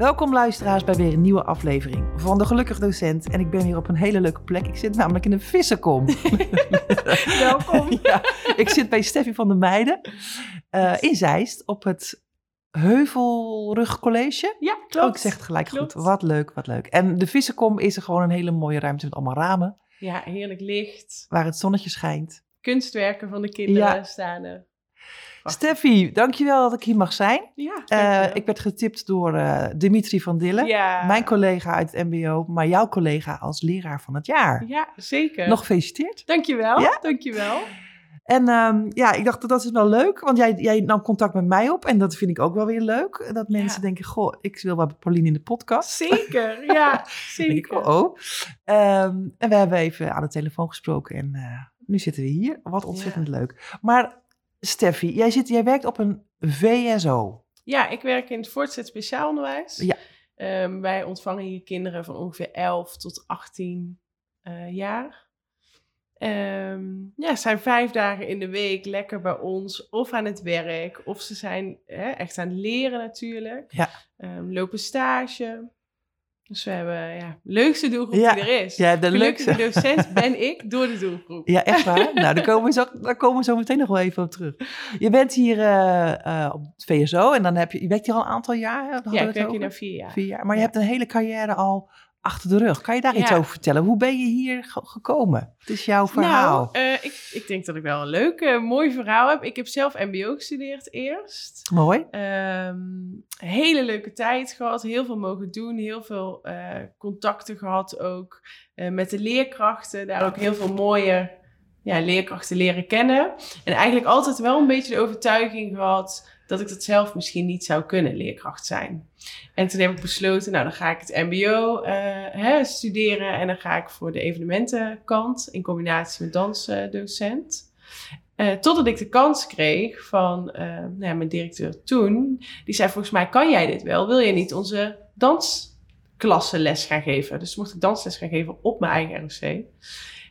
Welkom luisteraars bij weer een nieuwe aflevering van de Gelukkige Docent. En ik ben hier op een hele leuke plek. Ik zit namelijk in een vissenkom. Welkom. ja, ik zit bij Steffi van der Meijden eh, in Zeist op het Heuvelrug College. Ja, klopt. ik zeg het gelijk Klopt. goed. Wat leuk, wat leuk. En de vissenkom is er gewoon een hele mooie ruimte met allemaal ramen. Ja, heerlijk licht. Waar het zonnetje schijnt. Kunstwerken van de kinderen Ja. staan er. Steffi, dankjewel dat ik hier mag zijn. Ja, Eh, ik werd getipt door eh, Dimitri van Dillen. ja. Mijn collega uit het mbo, maar jouw collega als leraar van het jaar. Ja, zeker. Nog gefeliciteerd. Dankjewel. Ja? Dankjewel. En ehm, ja, ik dacht dat dat is wel leuk, want jij, jij nam contact met mij op en dat vind ik ook wel weer leuk. Dat mensen Ja. denken, goh, ik wil wel bij Pauline in de podcast. Zeker. Ja, denk ik, zeker. oh, oh. Ehm, en we hebben even aan de telefoon gesproken en eh, nu zitten we hier. Wat ontzettend leuk. Maar Steffi, jij, zit, jij werkt op een VSO. Ja, ik werk in het voortgezet speciaal onderwijs. Ja. Ehm, wij ontvangen hier kinderen van ongeveer 11 tot 18 eh, jaar. Ehm, ja, ze zijn vijf dagen in de week lekker bij ons of aan het werk. Of ze zijn hè, echt aan het leren natuurlijk. Ja. Ehm, lopen stage. Dus we hebben ja, de leukste doelgroep Ja, die er is. Ja, de Gelukkige leukste. docent ben ik door de doelgroep. Ja, echt waar? nou, daar komen, we zo, daar komen we zo meteen nog wel even op terug. Je bent hier eh, eh, op het VSO en dan heb je, je werkt hier al een aantal jaar. Ja, ik werk hier na vier jaar. Vier jaar. Maar je hebt een hele carrière al achter de rug. Kan je daar iets over vertellen? Hoe ben je hier ge- gekomen? Het is jouw verhaal. Nou, ik, ik denk dat ik wel een leuk, eh, mooi verhaal heb. Ik heb zelf MBO gestudeerd eerst. Mooi. Ehm, hele leuke tijd gehad, heel veel mogen doen, heel veel eh, contacten gehad ook met de leerkrachten. Daar ook heel veel mooie ja, leerkrachten leren kennen. En eigenlijk altijd wel een beetje de overtuiging gehad dat ik dat zelf misschien niet zou kunnen, leerkracht zijn. En toen heb ik besloten, nou dan ga ik het mbo eh, hè, studeren en dan ga ik voor de evenementenkant in combinatie met dansdocent. Eh, totdat ik de kans kreeg van eh, nou ja, mijn directeur toen. Die zei, volgens mij kan jij dit wel. Wil je niet onze dansklassenles gaan geven? Dus mocht ik dansles gaan geven op mijn eigen ROC.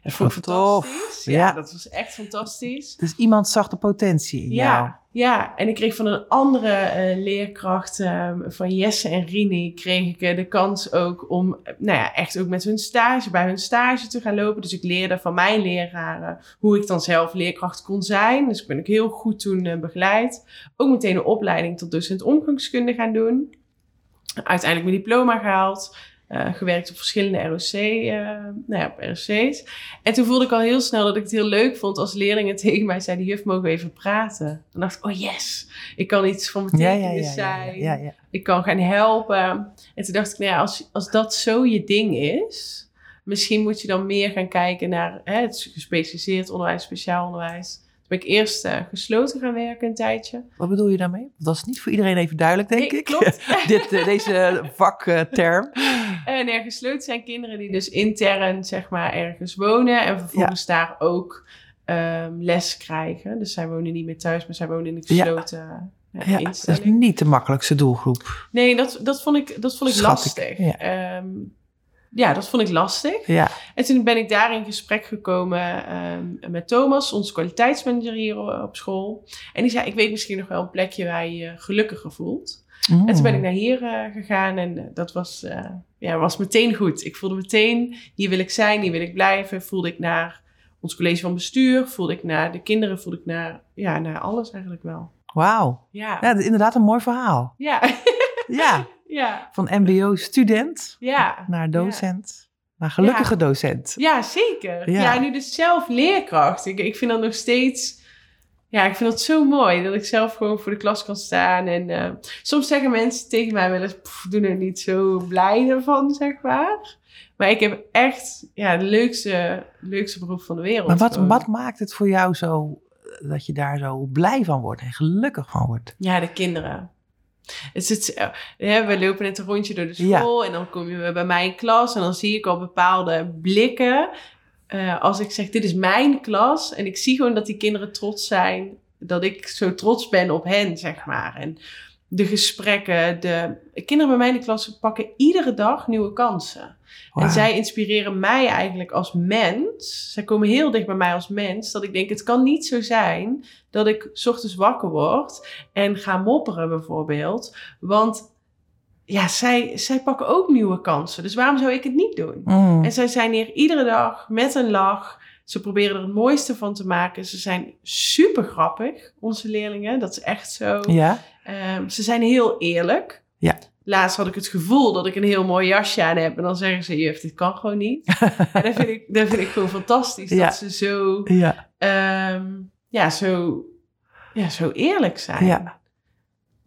Dat vond ik fantastisch. Ja. Ja, dat was echt fantastisch. Dus iemand zag de potentie in jou. Ja, ja, en ik kreeg van een andere eh, leerkracht, eh, van Jesse en Rini, kreeg ik eh, de kans ook om, eh, nou ja, echt ook met hun stage, bij hun stage te gaan lopen. Dus ik leerde van mijn leraren hoe ik dan zelf leerkracht kon zijn. Dus ik ben ook heel goed toen begeleid. Ook meteen een opleiding tot docent omgangskunde gaan doen. Uiteindelijk mijn diploma gehaald. Eh, gewerkt op verschillende ROC, eh, nou ja, op ROC's. En toen voelde ik al heel snel dat ik het heel leuk vond als leerlingen tegen mij zeiden: Juf, mogen we even praten? Dan dacht ik: Oh yes, ik kan iets van betekenis zijn. ja, ja. Ik kan gaan helpen. En toen dacht ik: Nou ja, als, als dat zo je ding is, misschien moet je dan meer gaan kijken naar hè, het gespecialiseerd onderwijs, speciaal onderwijs. Ben ik eerst eh, gesloten gaan werken een tijdje. Wat bedoel je daarmee? Dat is niet voor iedereen even duidelijk, denk Nee, ik. klopt. Dit, eh, deze vakterm. En er gesloten zijn kinderen die dus intern zeg maar ergens wonen en vervolgens daar ook ehm, les krijgen. Dus zij wonen niet meer thuis, maar zij wonen in een gesloten ja, Ja, dat is niet de makkelijkste doelgroep. Nee, dat, dat vond ik, dat vond ik Schat ik, lastig. ja. Ja. Ja, dat vond ik lastig. Ja, En toen ben ik daar in gesprek gekomen ehm, met Thomas, onze kwaliteitsmanager hier op school. En die zei, ik weet misschien nog wel een plekje waar je je gelukkiger voelt. En toen ben ik naar hier eh, gegaan en eh, dat was, eh, ja, was meteen goed. Ik voelde meteen, hier wil ik zijn, hier wil ik blijven. Voelde ik naar ons college van bestuur, voelde ik naar de kinderen, voelde ik naar, ja, naar alles eigenlijk wel. Wauw. Ja, Ja, dat is inderdaad een mooi verhaal. ja, Ja, ja, van mbo-student ja. naar docent. Naar gelukkige docent. Ja, zeker. Ja. Nu dus zelf leerkracht. Ik, ik vind dat nog steeds... Ja, ik vind dat zo mooi dat ik zelf gewoon voor de klas kan staan. En eh, soms zeggen mensen tegen mij wel eens, "Pff, doe er niet zo blij ervan, zeg maar. Maar ik heb echt ja, het leukste, leukste beroep van de wereld. Maar wat, gewoon. wat maakt het voor jou zo, eh, dat je daar zo blij van wordt en gelukkig van wordt? Ja, de kinderen. Het eh, hè, we lopen net een rondje door de Ja. school en dan kom je bij mij in klas en dan zie ik al bepaalde blikken eh, als ik zeg, dit is mijn klas. En ik zie gewoon dat die kinderen trots zijn. Dat ik zo trots ben op hen, zeg maar. En de gesprekken, de kinderen bij mij in de klas pakken iedere dag nieuwe kansen. En zij inspireren mij eigenlijk als mens. Zij komen heel dicht bij mij als mens. Dat ik denk, het kan niet zo zijn dat ik 's ochtends wakker word en ga mopperen bijvoorbeeld. Want ja, zij, zij pakken ook nieuwe kansen. Dus waarom zou ik het niet doen? Mm. En zij zijn hier iedere dag met een lach. Ze proberen er het mooiste van te maken. Ze zijn super grappig, onze leerlingen. Dat is echt zo. Ja? Ehm, ze zijn heel eerlijk. Ja. Laatst had ik het gevoel dat ik een heel mooi jasje aan heb. En dan zeggen ze, juf, dit kan gewoon niet. en dat vind ik, dat vind ik gewoon fantastisch. Ja. Dat ze zo, Ja. ehm, ja, zo, ja, zo eerlijk zijn. Ja.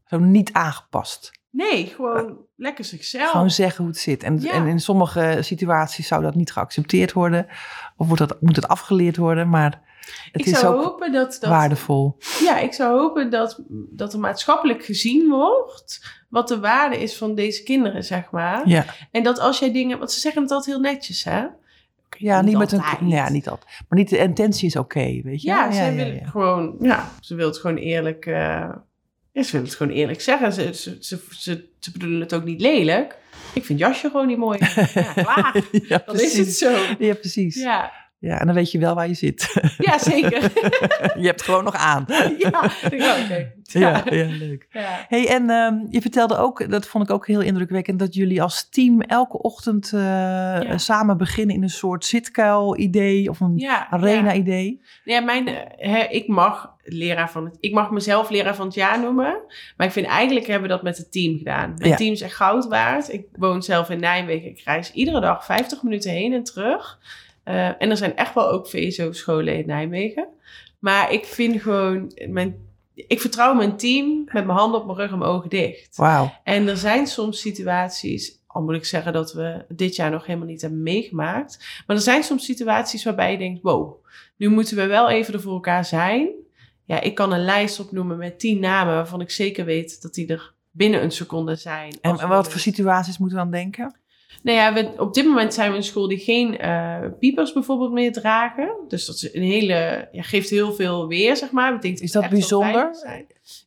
Zo niet aangepast. Nee, gewoon lekker zichzelf. Gewoon zeggen hoe het zit. En, Ja. en in sommige situaties zou dat niet geaccepteerd worden. Of wordt dat, moet het afgeleerd worden. Maar het ik is zou ook hopen dat, dat waardevol. Ja, ik zou hopen dat, dat er maatschappelijk gezien wordt wat de waarde is van deze kinderen, zeg maar. Ja, En dat als jij dingen, want ze zeggen het altijd heel netjes, hè? ja niet, met altijd. een. Ja, niet altijd. Maar niet de intentie is oké, weet je? Ja, ze willen gewoon, ja, ze wil het gewoon eerlijk, ja, ze wil het gewoon eerlijk zeggen. Ze, ze, ze, ze, ze bedoelen het ook niet lelijk. Ik vind jasje gewoon niet mooi. Ja, klaar. ja, Dan is het zo. Ja, precies. Ja. Ja, en dan weet je wel waar je zit. ja zeker. je hebt gewoon nog aan. ja, oh, oké. Ja, ja, leuk. Ja. Hey, en ehm, je vertelde ook, dat vond ik ook heel indrukwekkend, dat jullie als team elke ochtend eh, samen beginnen in een soort zitkuil-idee of een arena-idee. Ja, mijn, eh, hè, ik mag leraar van het, ik mag mezelf leraar van het jaar noemen. Maar ik vind eigenlijk hebben we dat met het team gedaan. Mijn Ja. team is echt goud waard. Ik woon zelf in Nijmegen. Ik reis iedere dag 50 minuten heen en terug. Eh, en er zijn echt wel ook VSO-scholen in Nijmegen. Maar ik vind gewoon, mijn, ik vertrouw mijn team met mijn handen op mijn rug en mijn ogen dicht. Wauw. En er zijn soms situaties, al moet ik zeggen dat we dit jaar nog helemaal niet hebben meegemaakt. Maar er zijn soms situaties waarbij je denkt, wow, nu moeten we wel even er voor elkaar zijn. Ja, ik kan een lijst opnoemen met tien namen waarvan ik zeker weet dat die er binnen een seconde zijn. En, en wat voor situaties moeten we dan denken? Nou ja, we, op dit moment zijn we een school die geen eh, piepers bijvoorbeeld meer dragen. Dus dat is een hele, ja, geeft heel veel weer, zeg maar. Betekent Is dat bijzonder?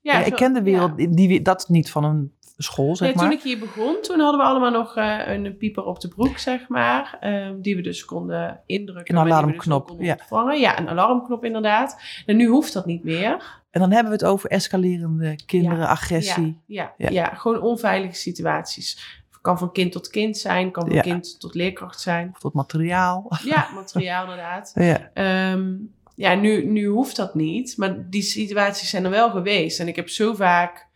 Ja, ik ken de wereld, ja. die, dat niet van een school, zeg Nee, maar. toen ik hier begon, toen hadden we allemaal nog eh, een pieper op de broek, zeg maar. ehm, die we dus konden indrukken. Een dus alarmknop, ja. ontvangen. Ja, een alarmknop inderdaad. En nu hoeft dat niet meer. En dan hebben we het over escalerende kinderen, Ja, agressie. Ja, Ja. ja. gewoon onveilige situaties. Kan van kind tot kind zijn, kan van Ja. kind tot leerkracht zijn. Of tot materiaal. Ja, materiaal inderdaad. ja. Ehm, ja, nu, nu hoeft dat niet, maar die situaties zijn er wel geweest. En ik heb zo vaak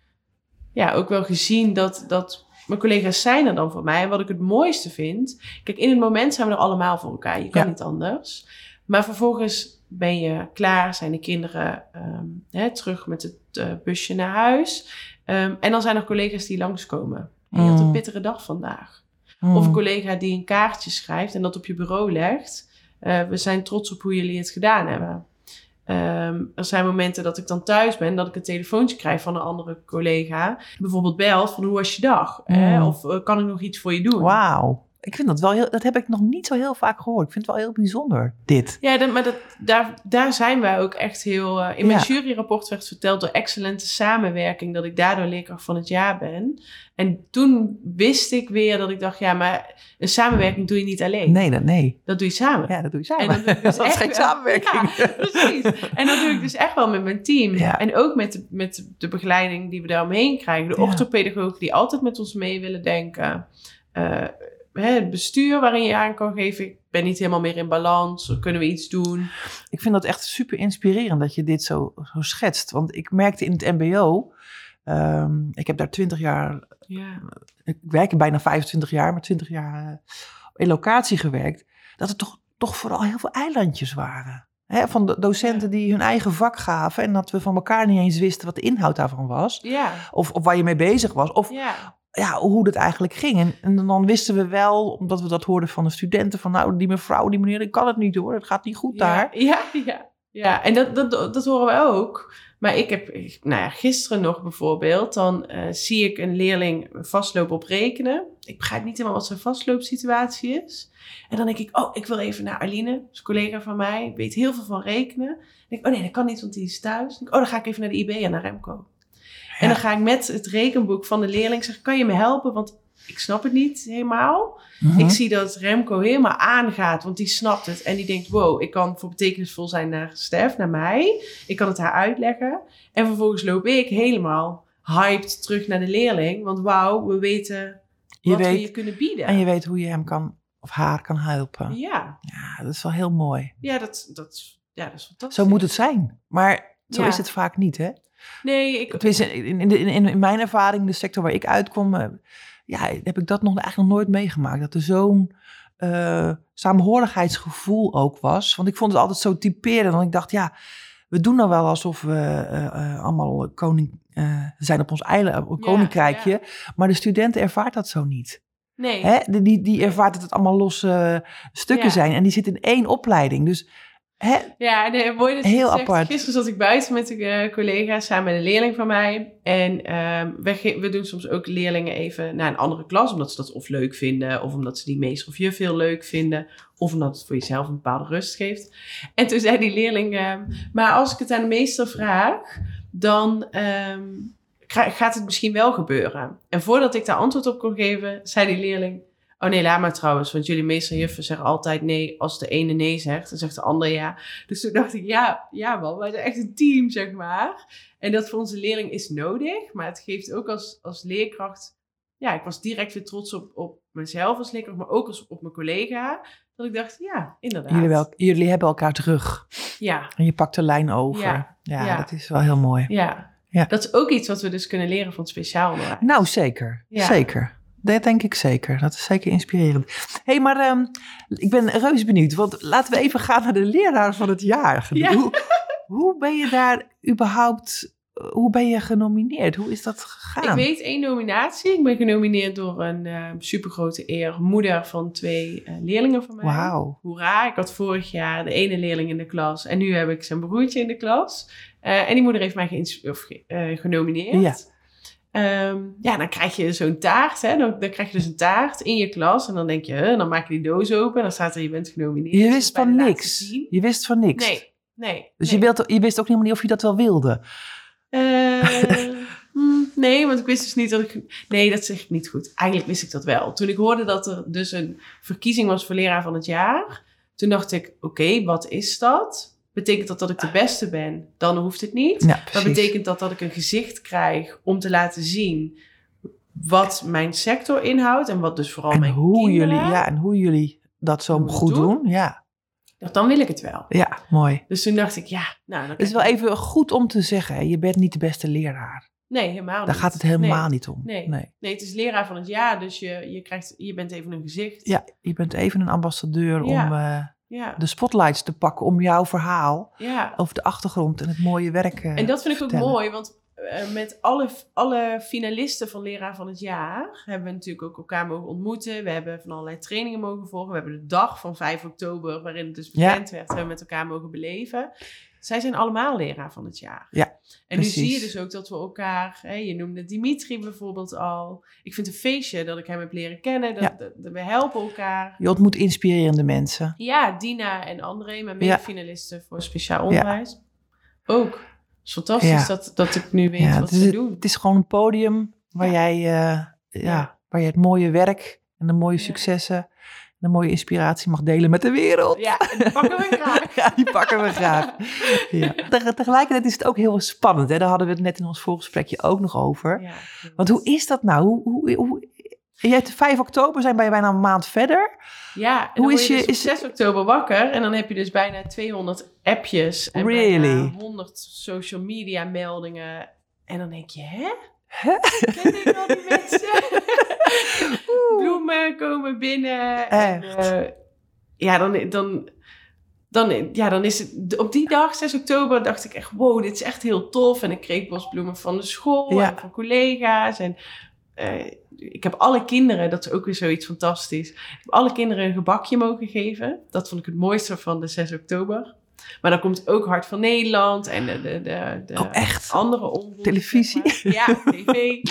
ja, ook wel gezien dat, dat mijn collega's zijn er dan voor mij. En wat ik het mooiste vind, kijk, in het moment zijn we er allemaal voor elkaar. Je kan Ja. niet anders. Maar vervolgens ben je klaar, zijn de kinderen ehm, hè, terug met het eh, busje naar huis. Ehm, en dan zijn er collega's die langskomen. En je had een Mm. pittige dag vandaag. Hmm. Of een collega die een kaartje schrijft en dat op je bureau legt. Eh, we zijn trots op hoe jullie het gedaan hebben. Ehm, er zijn momenten dat ik dan thuis ben, dat ik een telefoontje krijg van een andere collega. Bijvoorbeeld belt van hoe was je dag? Hè? Mm. Of eh, kan ik nog iets voor je doen? Wauw. Ik vind dat wel heel, dat heb ik nog niet zo heel vaak gehoord. Ik vind het wel heel bijzonder, dit. Ja, dat, maar dat, daar, daar zijn wij ook echt heel... eh, in mijn Ja. juryrapport werd verteld door excellente samenwerking... dat ik daardoor leerkracht van het jaar ben. En toen wist ik weer dat ik dacht... ja, maar een samenwerking doe je niet alleen. Nee, dat, nee. Dat doe je samen. Ja, dat doe je En samen. dat doe ik dus dat is echt geen wel. samenwerking. Ja, precies. En dat doe ik dus echt wel met mijn team. Ja. En ook met de, met de begeleiding die we daaromheen krijgen. De orthopedagogen die altijd met ons mee willen denken. Eh, hè, het bestuur waarin je aan kan geven. Ik ben niet helemaal meer in balans. Kunnen we iets doen? Ik vind dat echt super inspirerend dat je dit zo, zo schetst. Want ik merkte in het mbo... ehm, ik heb daar 20 jaar... Ja. Ik werk er bijna 25 jaar, maar 20 jaar eh, in locatie gewerkt. Dat er toch, toch vooral heel veel eilandjes waren. Hè, van de docenten die hun eigen vak gaven... en dat we van elkaar niet eens wisten wat de inhoud daarvan was. Ja. Of, of waar je mee bezig was. Of Ja. Ja, hoe dat eigenlijk ging. En, en dan wisten we wel, omdat we dat hoorden van de studenten... van nou, die mevrouw, die meneer, ik kan het niet hoor. Het gaat niet goed daar. Ja. Ja. ja. En dat, dat, dat horen we ook. Maar ik heb, nou ja, gisteren nog bijvoorbeeld, dan eh, zie ik een leerling vastlopen op rekenen. Ik begrijp niet helemaal wat zijn vastloopsituatie is. En dan denk ik, oh, ik wil even naar Aline, dat is een collega van mij, weet heel veel van rekenen. Dan denk ik, oh nee, dat kan niet, want die is thuis. Dan denk ik, oh, dan ga ik even naar de IB en naar Remco. En dan ga ik met het rekenboek van de leerling zeggen, kan je me helpen? Want ik snap het niet helemaal. Mhm. Ik zie dat Remco helemaal aangaat, want die snapt het. En die denkt, wow, ik kan voor betekenisvol zijn naar Stef, naar mij. Ik kan het haar uitleggen. En vervolgens loop ik helemaal hyped terug naar de leerling. Want wauw, we weten Je wat we je kunnen bieden. En je weet hoe je hem kan of haar kan helpen. Ja, Ja, dat is wel heel mooi. ja, dat, dat, ja, dat is fantastisch. Zo moet het zijn. Maar zo Ja. is het vaak niet, hè? Nee, ik, in, in, in, in mijn ervaring, de sector waar ik uitkom, eh, ja, heb ik dat nog eigenlijk nog nooit meegemaakt. Dat er zo'n eh saamhorigheidsgevoel ook was. Want ik vond het altijd zo typerend. Want ik dacht, ja, we doen nou wel alsof we eh, allemaal koning zijn op ons eiland, op een Ja, koninkrijkje. Maar de studenten ervaart dat zo niet. nee. Hè? Die, die, die ervaart dat het allemaal losse stukken Ja. zijn. En die zit in één opleiding. Dus hè, Ja, nee, mooi dat Heel zegt. apart. Gisteren zat ik buiten met een eh, collega samen met een leerling van mij. En ehm, we, we doen soms ook leerlingen even naar een andere klas, omdat ze dat of leuk vinden, of omdat ze die meester of juf heel leuk vinden, of omdat het voor jezelf een bepaalde rust geeft. En toen zei die leerling, ehm, maar als ik het aan de meester vraag, dan ehm, gaat het misschien wel gebeuren. En voordat ik daar antwoord op kon geven, zei die leerling, Oh nee, laat maar trouwens, want jullie meester en juffen zeggen altijd nee. Als de ene nee zegt, dan zegt de ander ja. Dus toen dacht ik, ja, ja man, wij zijn echt een team, zeg maar. En dat voor onze leerling is nodig, maar het geeft ook als, als leerkracht... Ja, ik was direct weer trots op, op mezelf als leerkracht, maar ook als, op mijn collega. Dat ik dacht, ja, inderdaad. jullie, wel, jullie hebben elkaar terug. Ja, En je pakt de lijn over. Ja. Ja, Ja. dat is wel heel mooi. ja. Ja. Dat is ook iets wat we dus kunnen leren van het speciaal onderwijs. Nou, zeker. Ja. Zeker. Dat denk ik zeker. Dat is zeker inspirerend. Hé, hey, maar ehm, ik ben reus benieuwd. Want laten we even gaan naar de leraar van het jaar. Ja. Hoe, hoe ben je daar überhaupt... Hoe ben je genomineerd? Hoe is dat gegaan? Ik weet één nominatie. Ik ben genomineerd door een eh supergrote eer. Moeder van twee eh, leerlingen van mij. Wauw. Hoera, ik had vorig jaar de ene leerling in de klas. En nu heb ik zijn broertje in de klas. Eh, en die moeder heeft mij of, eh, genomineerd. Ja. Ehm, ja, dan krijg je zo'n taart. Hè? Dan, dan krijg je dus een taart in je klas. En dan denk je, huh, dan maak je die doos open. En dan staat er, je bent genomineerd. Je Dus wist van niks. Je wist van niks. Nee, nee. Dus nee. Je, wilt, je wist ook helemaal niet of je dat wel wilde. Eh, hmm, nee, want ik wist dus niet dat ik. Nee, dat zeg ik niet goed. Eigenlijk wist ik dat wel. Toen ik hoorde dat er dus een verkiezing was voor leraar van het jaar, toen dacht ik: oké, wat is dat? Betekent dat dat ik de beste ben? Dan hoeft het niet. Ja, Maar betekent dat dat ik een gezicht krijg om te laten zien wat mijn sector inhoudt en wat dus vooral en mijn hoe kinderen? jullie, ja, en hoe jullie dat zo goed doen. doen. Ja, Dan wil ik het wel. ja, mooi. Dus toen dacht ik, ja, nou, dan Het is wel even goed om te zeggen, je bent niet de beste leraar. Nee, helemaal Daar niet. gaat het helemaal Nee. niet om. Nee. nee. Nee, het is leraar van het jaar, dus je, je, krijgt, je bent even een gezicht. Ja, je bent even een ambassadeur Ja. om eh, Ja, de spotlights te pakken om jouw verhaal ja. over de achtergrond en het mooie werk eh, En dat vind ik ook mooi, want eh, met alle, alle finalisten van Leraar van het Jaar hebben we natuurlijk ook elkaar mogen ontmoeten. We hebben van allerlei trainingen mogen volgen. We hebben de dag van 5 oktober, waarin het dus Ja. bekend werd, hebben we met elkaar mogen beleven. Zij zijn allemaal leraar van het jaar. Ja, en nu zie je dus ook dat we elkaar, hè, je noemde Dimitri bijvoorbeeld al. Ik vind het een feestje dat ik hem heb leren kennen. Dat, Ja. dat- dat we helpen elkaar. Je ontmoet inspirerende mensen. Ja, Dina en André, mijn Ja. mede-finalisten voor speciaal onderwijs. Ook. Het is fantastisch Ja. dat, dat ik nu weet Ja, wat ze doen. het is gewoon een podium waar, Ja. jij, eh, ja, Ja. waar je het mooie werk en de mooie Ja. successen en de mooie inspiratie mag delen met de wereld. Ja, die pakken we graag. Ja, die pakken we graag. Ja. Teg- Tegelijkertijd is het ook heel spannend. Hè? Daar hadden we het net in ons voorgesprekje ook nog over. Ja, Want hoe is dat nou? Hoe, hoe, hoe, je hebt 5 oktober, zijn wij bijna een maand verder. Ja, en Hoe dan is je, je- dus op is- 6 oktober wakker en dan heb je dus bijna 200 appjes en Really? bijna 100 social media meldingen. En dan denk je, hè? Hè? Ken ik al die mensen? Bloemen komen binnen. En, eh, ja, dan, dan, dan, ja, dan is het... Op die dag, 6 oktober, dacht ik echt... Wow, dit is echt heel tof. En ik kreeg bosbloemen van de school Ja. en van collega's. En eh, ik heb alle kinderen, dat is ook weer zoiets fantastisch. Ik heb alle kinderen een gebakje mogen geven. Dat vond ik het mooiste van de 6 oktober. Maar dan komt ook Hart van Nederland en de, de, de, de Oh, echt? andere omroepen. Televisie? zeg maar. Ja, tv.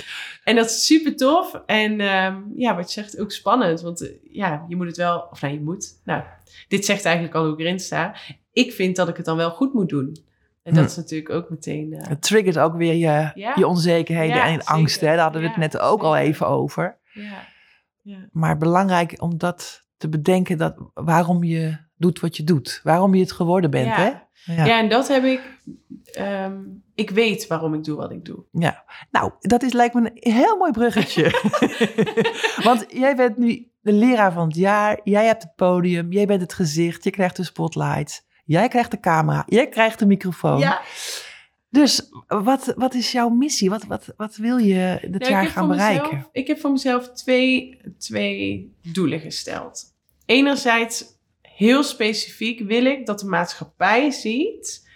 en dat is super tof. En ehm, ja, wat je zegt, ook spannend. Want eh, ja, je moet het wel... Of nee, je moet. Nou, dit zegt eigenlijk al hoe ik erin sta. Ik vind dat ik het dan wel goed moet doen. En dat Hm. is natuurlijk ook meteen... eh, Het triggert ook weer je, Ja. je onzekerheden Ja, en zeker. angsten. hè. Daar hadden we het net ook al even over. ja. Ja. Maar belangrijk om dat te bedenken, dat, waarom je doet wat je doet. Waarom je het geworden bent, Ja. hè? Ja. Ja. en dat heb ik... ehm, ik weet waarom ik doe wat ik doe. Nou, dat is lijkt me een heel mooi bruggetje. Want jij bent nu de leraar van het jaar. Jij hebt het podium. Jij bent het gezicht. Je krijgt de spotlight. Jij krijgt de camera. Jij krijgt de microfoon. Ja, Dus wat, wat is jouw missie? Wat, wat, wat wil je dit Nou, jaar gaan bereiken? Mezelf, ik heb voor mezelf twee, twee doelen gesteld. Enerzijds, heel specifiek wil ik dat de maatschappij ziet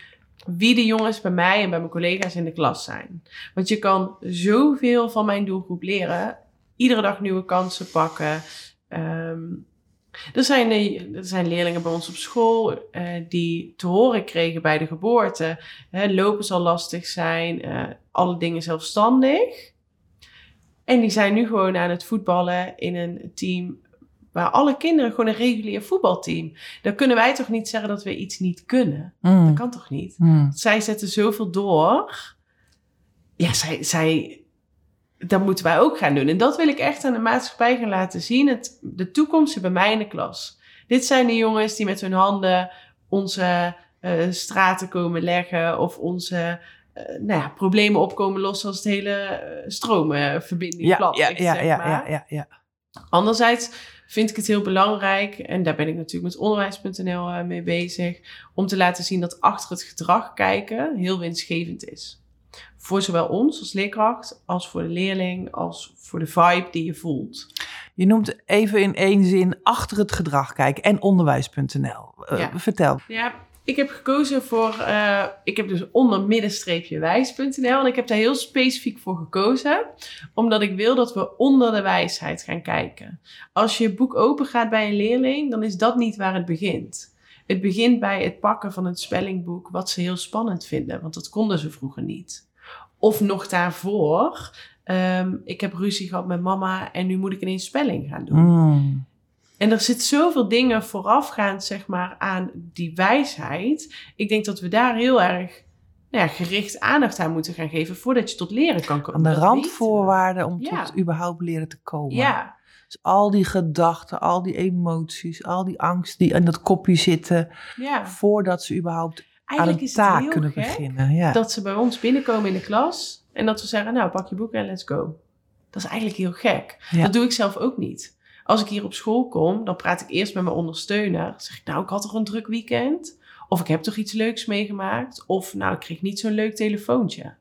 wie de jongens bij mij en bij mijn collega's in de klas zijn. Want je kan zoveel van mijn doelgroep leren. Iedere dag nieuwe kansen pakken. Ehm, er, zijn, eh, er zijn leerlingen bij ons op school eh, die te horen kregen bij de geboorte. Lopen zal lastig zijn, eh, alle dingen zelfstandig. En die zijn nu gewoon aan het voetballen in een team waar alle kinderen gewoon een regulier voetbalteam. Dan kunnen wij toch niet zeggen dat we iets niet kunnen? Mm, Dat kan toch niet? mm. Zij zetten zoveel door. Ja, zij, zij, dat moeten wij ook gaan doen. En dat wil ik echt aan de maatschappij gaan laten zien. Het, de toekomst bij mij in de klas. Dit zijn de jongens die met hun handen onze eh, straten komen leggen of onze eh, nou ja, problemen opkomen lossen als het hele eh, stroomverbinding Ja, ja, ja, zeg ja, maar. ja, ja, ja. Anderzijds vind ik het heel belangrijk, en daar ben ik natuurlijk met onderwijs.nl eh, mee bezig, om te laten zien dat achter het gedrag kijken heel winstgevend is. Voor zowel ons als leerkracht, als voor de leerling, als voor de vibe die je voelt. Je noemt even in één zin achter het gedrag kijken en onderwijs.nl. Eh, Ja. Vertel. Ja, ik heb gekozen voor, eh, ik heb dus onder middenstreepje wijs.nl en ik heb daar heel specifiek voor gekozen, omdat ik wil dat we onder de wijsheid gaan kijken. Als je boek open gaat bij een leerling, dan is dat niet waar het begint. Het begint bij het pakken van het spellingboek, wat ze heel spannend vinden, want dat konden ze vroeger niet. Of nog daarvoor, ehm, ik heb ruzie gehad met mama en nu moet ik ineens spelling gaan doen. Mm. En er zit zoveel dingen voorafgaand, zeg maar, aan die wijsheid. Ik denk dat we daar heel erg nou ja, gericht aandacht aan moeten gaan geven voordat je tot leren kan komen. Aan de randvoorwaarden om Ja. tot überhaupt leren te komen. Ja, Dus al die gedachten, al die emoties, al die angst die in dat kopje zitten, ja. voordat ze überhaupt aan een taak kunnen beginnen. Ja. dat ze bij ons binnenkomen in de klas en dat we zeggen, nou, pak je boek en let's go. Dat is eigenlijk heel gek. Ja. Dat doe ik zelf ook niet. Als ik hier op school kom, dan praat ik eerst met mijn ondersteuner. Zeg ik, nou, ik had toch een druk weekend? Of ik heb toch iets leuks meegemaakt? Of, nou, ik kreeg niet zo'n leuk telefoontje.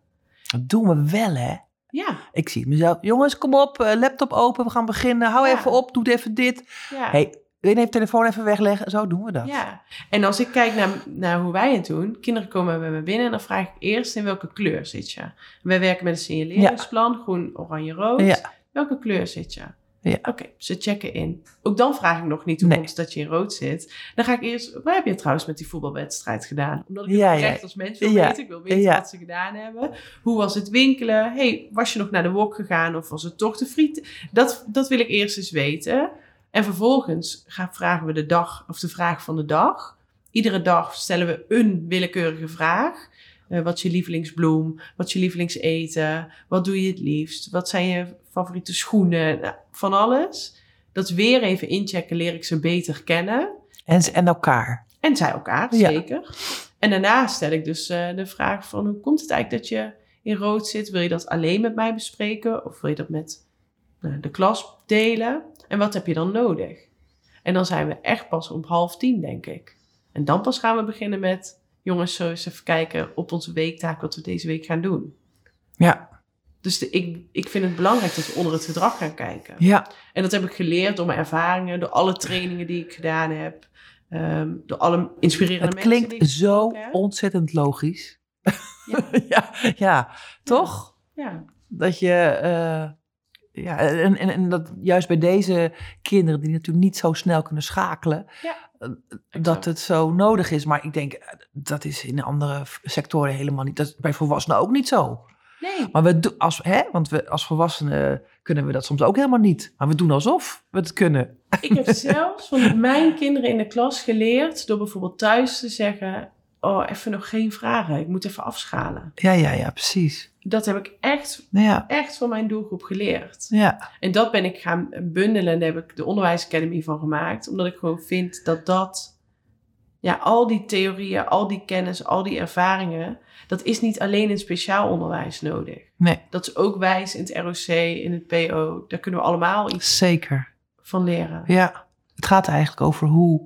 Dat doen we wel, hè? Ja, Ik zie het mezelf. Jongens, kom op, eh, laptop open, we gaan beginnen. Hou Ja. even op, doe even dit. ja. hey, even telefoon even wegleggen? Zo doen we dat. Ja, en als ik kijk naar, naar hoe wij het doen, kinderen komen bij me binnen en dan vraag ik eerst in welke kleur zit je. Wij werken met een signaleringsplan, groen, oranje, rood. Ja. Welke kleur zit je? Ja. Oké, ze checken in. Ook dan vraag ik nog niet hoe Nee. komt dat je in rood zit. Dan ga ik eerst, wat heb je trouwens met die voetbalwedstrijd gedaan? Omdat ik Ja, het ja. als mens wil Ja. weten. Ik wil weten wat ze gedaan hebben. Hoe was het winkelen? Hey, was je nog naar de wok gegaan of was het toch de friet? Dat, dat wil ik eerst eens weten. En vervolgens gaan, vragen we de dag of de vraag van de dag. Iedere dag stellen we een willekeurige vraag. Eh, wat is je lievelingsbloem? Wat is je lievelingseten? Wat doe je het liefst? Wat zijn je favoriete schoenen? Nou, van alles. Dat weer even inchecken, leer ik ze beter kennen. En, en elkaar. En zij elkaar, Ja. zeker. En daarna stel ik dus eh, de vraag van... hoe komt het eigenlijk dat je in rood zit? Wil je dat alleen met mij bespreken? Of wil je dat met nou, de klas delen? En wat heb je dan nodig? En dan zijn we echt pas om half tien, denk ik. En dan pas gaan we beginnen met... jongens, zo eens even kijken op onze weektaak... wat we deze week gaan doen. Ja. Dus de, ik, ik vind het belangrijk dat we onder het gedrag gaan kijken. Ja. En dat heb ik geleerd door mijn ervaringen, door alle trainingen die ik gedaan heb, ehm, door alle inspirerende Het mensen. die klinkt zo ontzettend logisch. Ja. ja, ja, toch? Ja, Dat je, eh, ja, en, en, en dat juist bij deze kinderen die natuurlijk niet zo snel kunnen schakelen, Ja, eh, dat het zo nodig is. Maar ik denk, eh, dat is in andere sectoren helemaal niet. Dat is bij volwassenen ook niet zo. Nee. Maar we doen als, hè, want we als volwassenen kunnen we dat soms ook helemaal niet. Maar we doen alsof we het kunnen. Ik heb zelfs van mijn kinderen in de klas geleerd door bijvoorbeeld thuis te zeggen: Oh, even nog geen vragen. Ik moet even afschalen. Ja, ja, ja, precies. Dat heb ik echt, Nou Ja, echt van mijn doelgroep geleerd. ja, En dat ben ik gaan bundelen en daar heb ik de onderwijsacademy van gemaakt. Omdat ik gewoon vind dat dat, ja, al die theorieën, al die kennis, al die ervaringen, dat is niet alleen in speciaal onderwijs nodig. nee, Dat is ook wijs in het ROC, in het PO. Daar kunnen we allemaal iets zeker. van leren. Ja, het gaat eigenlijk over hoe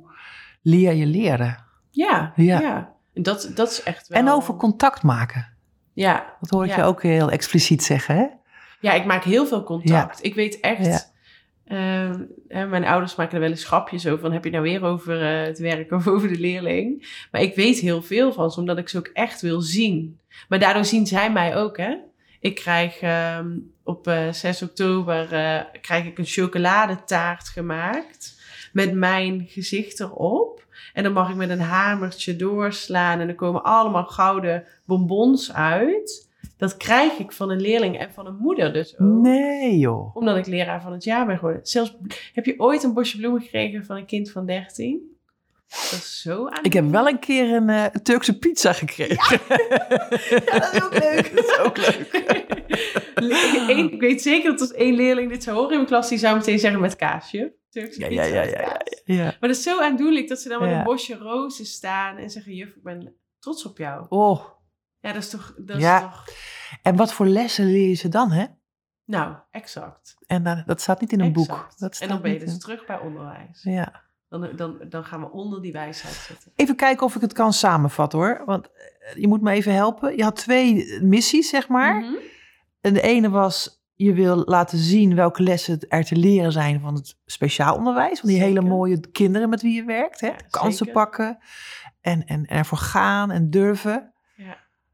leer je leren. Ja, Ja. dat, dat is echt wel... En over contact maken. Ja, Dat hoor ik Ja. je ook heel expliciet zeggen, hè? ja, ik maak heel veel contact. Ik weet echt... Ehm, mijn ouders maken er wel eens grapjes over. Van, heb je nou weer over eh, het werk of over de leerling? Maar ik weet heel veel van ze, omdat ik ze ook echt wil zien. Maar daardoor zien zij mij ook, hè? Ik krijg ehm, op eh, 6 oktober eh, krijg ik een chocoladetaart gemaakt met mijn gezicht erop. En dan mag ik met een hamertje doorslaan en er komen allemaal gouden bonbons uit. Dat krijg ik van een leerling en van een moeder dus ook. Nee, joh. Omdat ik leraar van het jaar ben geworden. Zelfs, heb je ooit een bosje bloemen gekregen van een kind van 13? Dat is zo aan. Ik heb wel een keer een eh, Turkse pizza gekregen. Ja, dat is ook leuk. Dat is ook leuk. Eén- ik weet zeker dat als één leerling dit zou horen in mijn klas, die zou meteen zeggen met kaasje. Turkse Ja, pizza ja, ja, ja, ja, ja. Maar dat is zo aandoenlijk dat ze dan met een bosje rozen staan en zeggen: Juf, ik ben trots op jou. Oh, Ja, dat is toch. Dat is toch en wat voor lessen leer je ze dan, hè? nou, exact. En dan, dat staat niet in een boek. Dat en dan ben je dus in- terug bij onderwijs. Ja. Dan, dan, dan gaan we onder die wijsheid zitten. Even kijken of ik het kan samenvatten, hoor. Want eh, je moet me even helpen. Je had twee missies, zeg maar. Mhm. En de ene was, je wil laten zien welke lessen er te leren zijn van het speciaal onderwijs. Van die hele mooie kinderen met wie je werkt. Hè? Ja, Kansen zeker. pakken en, en ervoor gaan en durven.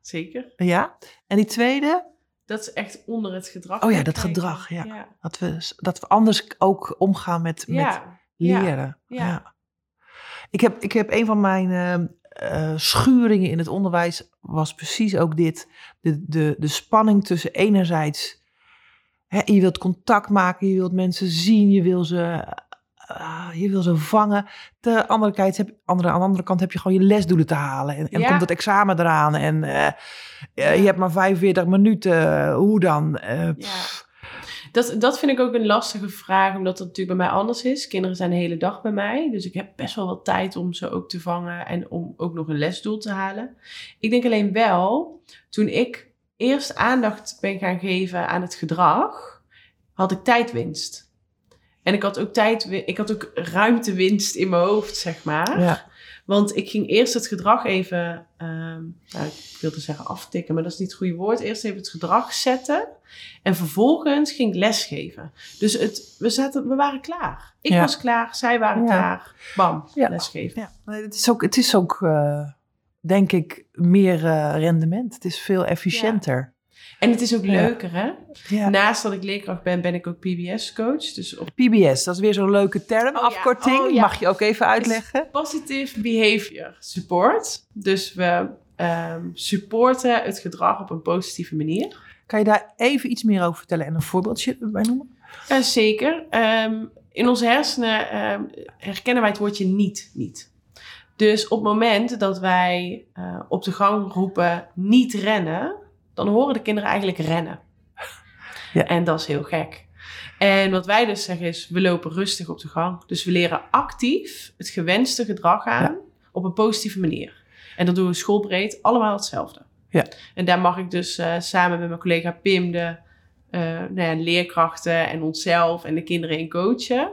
Zeker. Ja. En die tweede, Dat is echt onder het gedrag. Oh ja, dat kijken. gedrag, ja. Ja. dat we, dat we anders ook omgaan met, met Ja. leren. ja. Ja. Ik, heb, ik heb een van mijn eh, schuringen in het onderwijs was precies ook dit. De, de, de spanning tussen enerzijds, hè, je wilt contact maken, je wilt mensen zien, je wil ze, ah, je wil ze vangen. De andere kant heb, andere, aan de andere kant heb je gewoon je lesdoelen te halen. En, en Ja. komt het examen eraan en eh, eh, Ja. je hebt maar 45 minuten. Hoe dan? Eh, Ja. Dat, dat vind ik ook een lastige vraag, omdat het natuurlijk bij mij anders is. Kinderen zijn de hele dag bij mij, dus ik heb best wel wat tijd om ze ook te vangen en om ook nog een lesdoel te halen. Ik denk alleen wel, toen ik eerst aandacht ben gaan geven aan het gedrag, had ik tijdwinst. En ik had ook tijd, ik had ook ruimtewinst in mijn hoofd, zeg maar. Ja. Want ik ging eerst het gedrag even, ehm, nou, ik wilde zeggen aftikken, maar dat is niet het goede woord. Eerst even het gedrag zetten. En vervolgens ging ik lesgeven. Dus het, we, zaten, we waren klaar. Ik Ja. was klaar, zij waren Ja. klaar. Bam, Ja. lesgeven. Ja, het is ook, het is ook eh, denk ik, meer eh, rendement. Het is veel efficiënter. En het is ook leuker, hè? Ja. Naast dat ik leerkracht ben, ben ik ook PBS-coach. Dus op PBS, dat is weer zo'n leuke term, Oh ja, afkorting. oh ja. Mag je ook even uitleggen? Positive Behavior Support. Dus we ehm, supporten het gedrag op een positieve manier. Kan je daar even iets meer over vertellen en een voorbeeldje bij noemen? Ja, zeker. Ehm, in onze hersenen ehm, herkennen wij het woordje niet niet. Dus op het moment dat wij eh, op de gang roepen niet rennen, dan horen de kinderen eigenlijk rennen. Ja. En dat is heel gek. En wat wij dus zeggen is, we lopen rustig op de gang. Dus we leren actief het gewenste gedrag aan op een positieve manier. En dat doen we schoolbreed allemaal hetzelfde. Ja. En daar mag ik dus eh, samen met mijn collega Pim de eh, nou ja, leerkrachten en onszelf en de kinderen in coachen.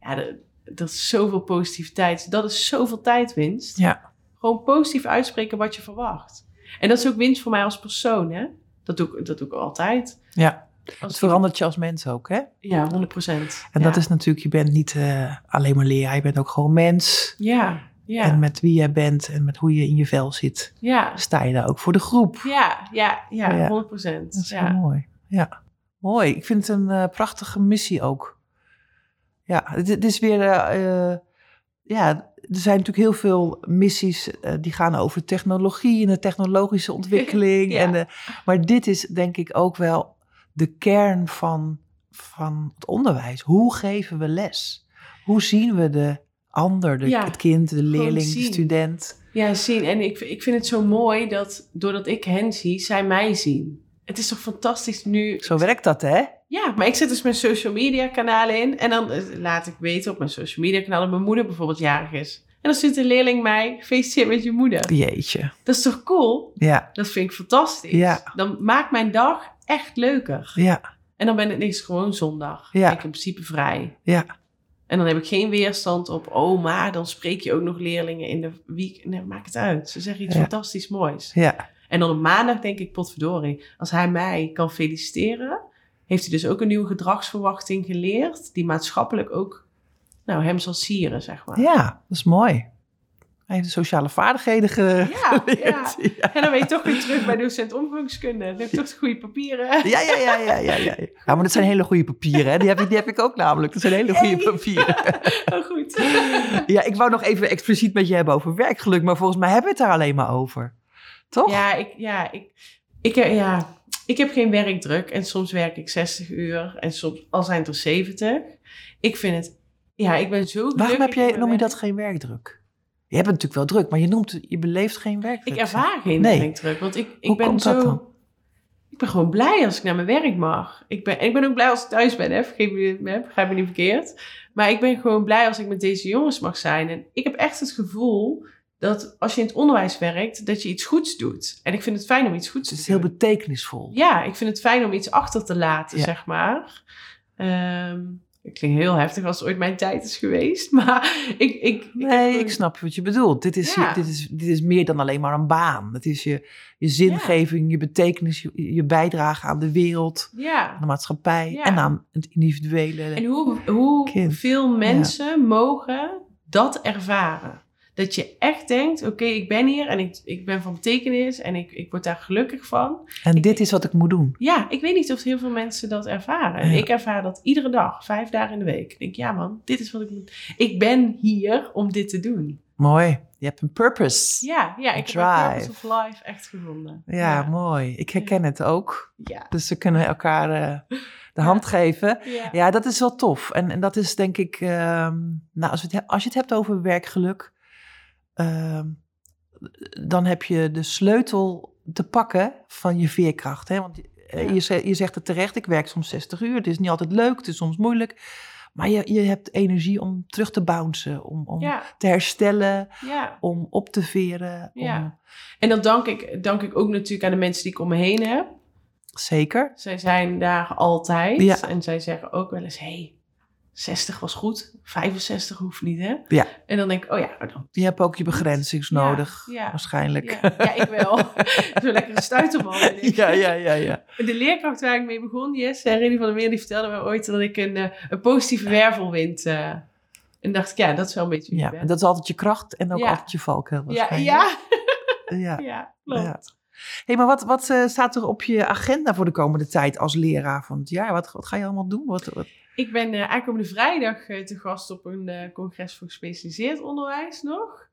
Ja, dat, dat is zoveel positiviteit. Dat is zoveel tijdwinst. Ja. Gewoon positief uitspreken wat je verwacht. En dat is ook winst voor mij als persoon, hè? Dat doe ik, dat doe ik altijd. Ja, Als het verandert je als mens ook, hè? Ja, 100 procent. En dat is natuurlijk, je bent niet eh, alleen maar leraar, je bent ook gewoon mens. Ja, ja, En met wie jij bent en met hoe je in je vel zit, ja. sta je daar ook voor de groep. Ja, ja, ja, Ja. 100 procent. Dat is Ja. mooi. Ja, mooi. Ik vind het een eh, prachtige missie ook. Ja, het, het is weer... eh, ja, er zijn natuurlijk heel veel missies eh, die gaan over technologie en de technologische ontwikkeling. Ja. en de, maar dit is denk ik ook wel de kern van, van het onderwijs. Hoe geven we les? Hoe zien we de ander, de, Ja, het kind, de leerling, de student? Ja, zien. En ik, ik vind het zo mooi dat doordat ik hen zie, zij mij zien. Het is toch fantastisch nu. Zo werkt dat, hè? Ja, maar ik zet dus mijn social media kanalen in. En dan eh, laat ik weten op mijn social media kanalen dat mijn moeder bijvoorbeeld jarig is. En dan stuurt een leerling mij, feliciteer met je moeder. Jeetje. Dat is toch cool? Ja, Dat vind ik fantastisch. Ja. Dan maakt mijn dag echt leuker. ja, En dan ben het niks gewoon zondag. Ja. Ben ik in principe vrij. ja. En dan heb ik geen weerstand op, oh, maar dan spreek je ook nog leerlingen in de week. Nee, maakt het uit. Ze zeggen iets Ja. fantastisch moois. ja. En dan op maandag denk ik, potverdorie, als hij mij kan feliciteren, heeft hij dus ook een nieuwe gedragsverwachting geleerd, die maatschappelijk ook, nou, hem zal sieren, zeg maar. Ja, dat is mooi. Hij heeft de sociale vaardigheden ge- Ja, geleerd. Ja. En dan ben je toch weer terug bij docent omgangskunde. Dan heb je toch de goede papieren. Ja, ja, ja, ja, ja, ja. Ja, maar dat zijn hele goede papieren. Hè? Die, heb ik, die heb ik ook namelijk. Dat zijn hele goede Hey. papieren. Oh, goed. Ja, ik wou nog even expliciet met je hebben over werkgeluk. Maar volgens mij hebben we het daar alleen maar over. Toch? Ja, ik, ja, ik, ik, ja, ik heb geen werkdruk. En soms werk ik 60 uur. En soms al zijn het er 70. Ik vind het... Ja, ik ben zo Waarom heb mijn noem je dat geen werkdruk? Je hebt het natuurlijk wel druk, maar je, noemt, je beleeft geen werkdruk. Ik ervaar geen Nee. werkdruk. Want ik, ik Hoe ben komt zo... dat dan? Ik ben gewoon blij als ik naar mijn werk mag. Ik ben, en ik ben ook blij als ik thuis ben. Hè? Vergeet me, hè? begrijp me niet verkeerd. Maar ik ben gewoon blij als ik met deze jongens mag zijn. En ik heb echt het gevoel dat als je in het onderwijs werkt, dat je iets goeds doet. En ik vind het fijn om iets goeds Het is te heel doen. betekenisvol. Ja, ik vind het fijn om iets achter te laten, Ja. zeg maar. Ehm het klinkt heel heftig als het ooit mijn tijd is geweest. Maar ik... ik, ik Nee, ik snap wat je bedoelt. Dit is, Ja. dit, is, dit is meer dan alleen maar een baan. Het is je, je zingeving, je betekenis, je, je bijdrage aan de wereld, aan Ja. de maatschappij en aan het individuele. En hoe, hoe Kind. veel mensen mogen dat ervaren? Dat je echt denkt, oké, ik ben hier en ik, ik ben van betekenis en ik, ik word daar gelukkig van. En ik- dit is wat ik moet doen. Ja, ik weet niet of heel veel mensen dat ervaren. Ja. ik ervaar dat iedere dag, vijf dagen in de week. Ik denk, ja man, dit is wat ik moet. Ik ben hier om dit te doen. Mooi. Je hebt een purpose. Ja, ja ik heb mijn purpose of life echt gevonden. Ja, ja. mooi. Ik herken het ook. Ja. Dus we kunnen elkaar eh, de hand geven. Ja. Ja, dat is wel tof. En, en dat is denk ik, ehm, nou, als, we het, he- als je het hebt over werkgeluk, ehm, dan heb je de sleutel te pakken van je veerkracht. Hè? Want eh, je, je zegt het terecht, ik werk soms 60 uur. Het is niet altijd leuk, het is soms moeilijk. Maar je, je hebt energie om terug te bouncen, om, om Ja, te herstellen, ja. om op te veren. Om. En dat dank ik, dank ik ook natuurlijk aan de mensen die ik om me heen heb. Zeker. Zij zijn daar altijd. En zij zeggen ook wel eens, hey, 60 was goed, 65 hoeft niet, hè? Ja. En dan denk ik, oh ja, dan... Je hebt ook je begrenzings Ja, nodig, ja, waarschijnlijk. Ja, ja, ik wel. Zo'n lekkere stuiterman ja, ja, ja, ja. De leerkracht waar ik mee begon, Jess, en Reni van der Meer, die vertelde me ooit dat ik een, eh, een positieve wervelwind... eh, en dacht ik, ja, dat is wel een beetje Ja, en dat is altijd je kracht en ook altijd je valkuil ja, waarschijnlijk. ja, ja. ja, klopt. Hey, maar wat, wat eh, staat er op je agenda voor de komende tijd als leraar van het jaar? Wat, wat ga je allemaal doen? Wat, wat- Ik ben eh, aankomende vrijdag eh, te gast op een eh, congres voor gespecialiseerd onderwijs nog.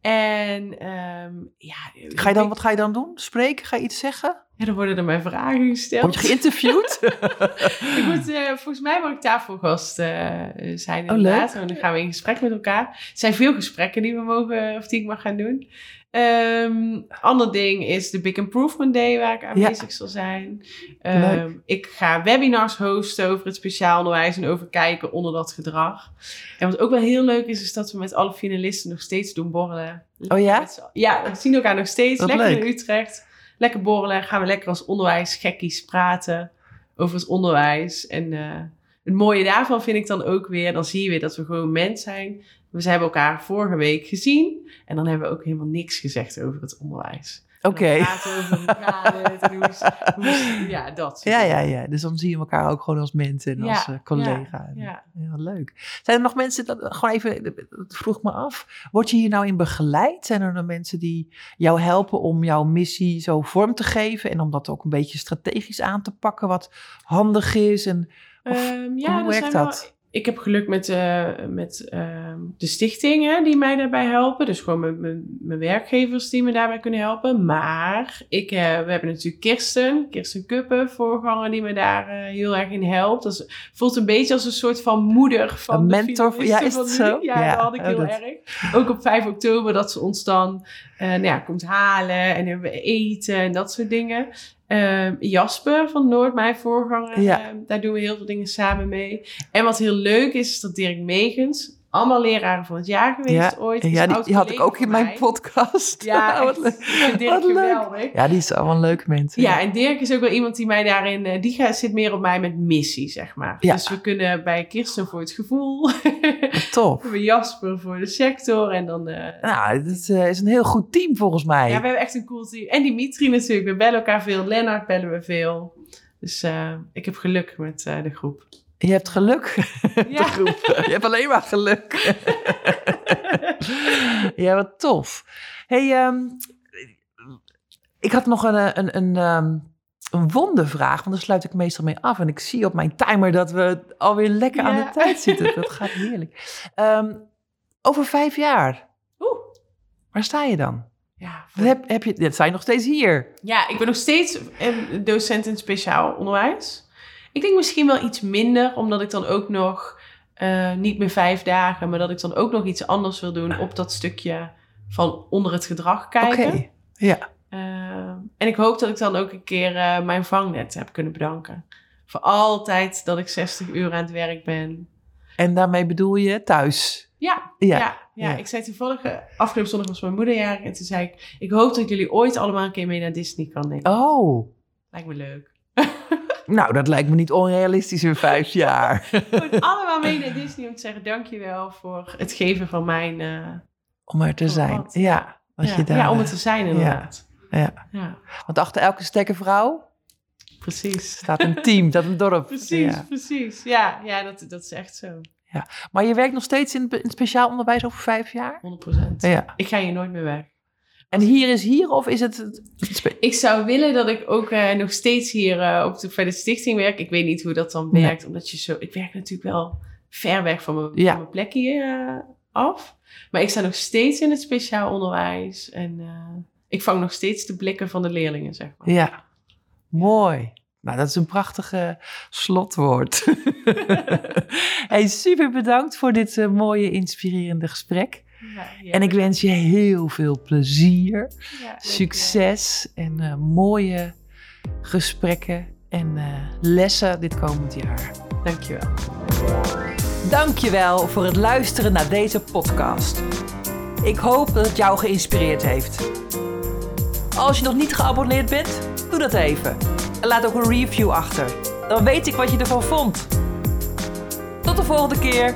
En ehm, ja, Ga je dan, ik- wat ga je dan doen? Spreken? Ga je iets zeggen? Ja, dan worden er mij vragen gesteld. Word je geïnterviewd? ik moet, volgens mij mag ik tafelgast zijn Oh, inderdaad. leuk. En dan gaan we in gesprek met elkaar. Er zijn veel gesprekken die we mogen, of die ik mag gaan doen. Ehm ander ding is de Big Improvement Day waar ik aanwezig zal zijn. Ehm, ik ga webinars hosten over het speciaal onderwijs en over kijken onder dat gedrag. En wat ook wel heel leuk is, is dat we met alle finalisten nog steeds doen borrelen. Oh ja? Ja, we zien elkaar nog steeds. Wat lekker leuk. in Utrecht. Lekker borrelen. Gaan we lekker als onderwijsgekkies praten over het onderwijs. En eh, het mooie daarvan vind ik dan ook weer, dan zie je weer dat we gewoon mens zijn. We hebben elkaar vorige week gezien en dan hebben we ook helemaal niks gezegd over het onderwijs. Oké. is- ja, dat. Ja, ja, ja. Dus dan zie je elkaar ook gewoon als mensen en Ja, als eh, collega. Ja. Ja, leuk. Zijn er nog mensen, dat, gewoon even, dat vroeg me af, word je hier nou in begeleid? Zijn er nog mensen die jou helpen om jouw missie zo vorm te geven en om dat ook een beetje strategisch aan te pakken, wat handig is? En, Ehm, ja, hoe er werkt wel- dat? ik heb geluk met, eh, met ehm, de stichtingen die mij daarbij helpen. Dus gewoon mijn, werkgevers die me daarbij kunnen helpen. Maar ik, eh, we hebben natuurlijk Kirsten, Kirsten Kuppen, voorganger, die me daar eh, heel erg in helpt. Dat is- voelt een beetje als een soort van moeder van Een mentor, ja, is het zo? Ja, Ja, dat had ik oh, heel dat- erg. Ook op 5 oktober dat ze ons dan nou ja, komt halen en hebben we eten en dat soort dingen. Ehm, Jasper van Noord, mijn voorganger, Ja. ehm, daar doen we heel veel dingen samen mee. En wat heel leuk is, is dat Dirk Megens, allemaal leraren van het jaar geweest ooit. ja, die, had ik ook in mijn mij. podcast. Ja, Wat leuk. Dirk Wat leuk. Ja, die is allemaal leuke mensen. Ja, en Dirk is ook wel iemand die mij daarin, eh, die gaat, zit meer op mij met missie, zeg maar. Ja. Dus we kunnen bij Kirsten voor het gevoel, Tof. bij Jasper voor de sector en dan... eh, Nou, het eh, is een heel goed team volgens mij. Ja, we hebben echt een cool team. En Dimitri natuurlijk. We bellen elkaar veel. Lennart bellen we veel. Dus ik heb geluk met de groep. Je hebt geluk. Ja. Je hebt alleen maar geluk. ja, wat tof. hey, ehm, ik had nog een, een, een, ehm, een wondervraag, want daar sluit ik meestal mee af. En ik zie op mijn timer dat we alweer lekker aan de tijd zitten. Dat gaat heerlijk. Ehm, over vijf jaar, Oeh. waar sta je dan? Ja, Wat Heb, heb je, je nog steeds hier? ja, ik ben nog steeds docent in speciaal onderwijs. Ik denk misschien wel iets minder, omdat ik dan ook nog eh, niet meer vijf dagen, maar dat ik dan ook nog iets anders wil doen op dat stukje van onder het gedrag Oké, kijken. ja. Eh, en ik hoop dat ik dan ook een keer eh, mijn vangnet heb kunnen bedanken. Voor altijd dat ik 60 uur aan het werk ben. En daarmee bedoel je thuis? Ja, Ja. ja, ja, ja. ik zei toevallig, afgelopen zondag was mijn moederjarig. En toen zei ik, ik hoop dat ik jullie ooit allemaal een keer mee naar Disney kan nemen. Oh, Lijkt me leuk. nou dat lijkt me niet onrealistisch in vijf jaar. Gewoon allemaal mee naar Disney om te zeggen, dankjewel voor het geven van mijn... eh, Om er te zijn. wat? Ja, wat ja, je daar, ja, om het eh, te zijn inderdaad. ja. Ja, Want achter elke sterke vrouw precies. staat een team, dat een dorp. Precies, Ja. precies. Ja, ja dat, dat is echt zo. Maar je werkt nog steeds in, in speciaal onderwijs over vijf jaar? 100%. Ja. Ik ga hier nooit meer weg. En hier is hier of is het... Ik zou willen dat ik ook eh, nog steeds hier eh, op de, bij de stichting werk. Ik weet niet hoe dat dan Nee. werkt, omdat je zo... Ik werk natuurlijk wel ver weg van mijn, Ja. mijn plek hier eh, af. Maar ik sta nog steeds in het speciaal onderwijs. En ik vang nog steeds de blikken van de leerlingen, zeg maar. Ja, mooi. Nou, dat is een prachtige slotwoord. hey, super bedankt voor dit mooie, inspirerende gesprek. Ja, En ik wens je heel veel plezier, succes en eh, mooie gesprekken en eh, lessen dit komend jaar. Dankjewel. Dankjewel voor het luisteren naar deze podcast. Ik hoop dat het jou geïnspireerd heeft. Als je nog niet geabonneerd bent, doe dat even. En laat ook een review achter. Dan weet ik wat je ervan vond. Tot de volgende keer.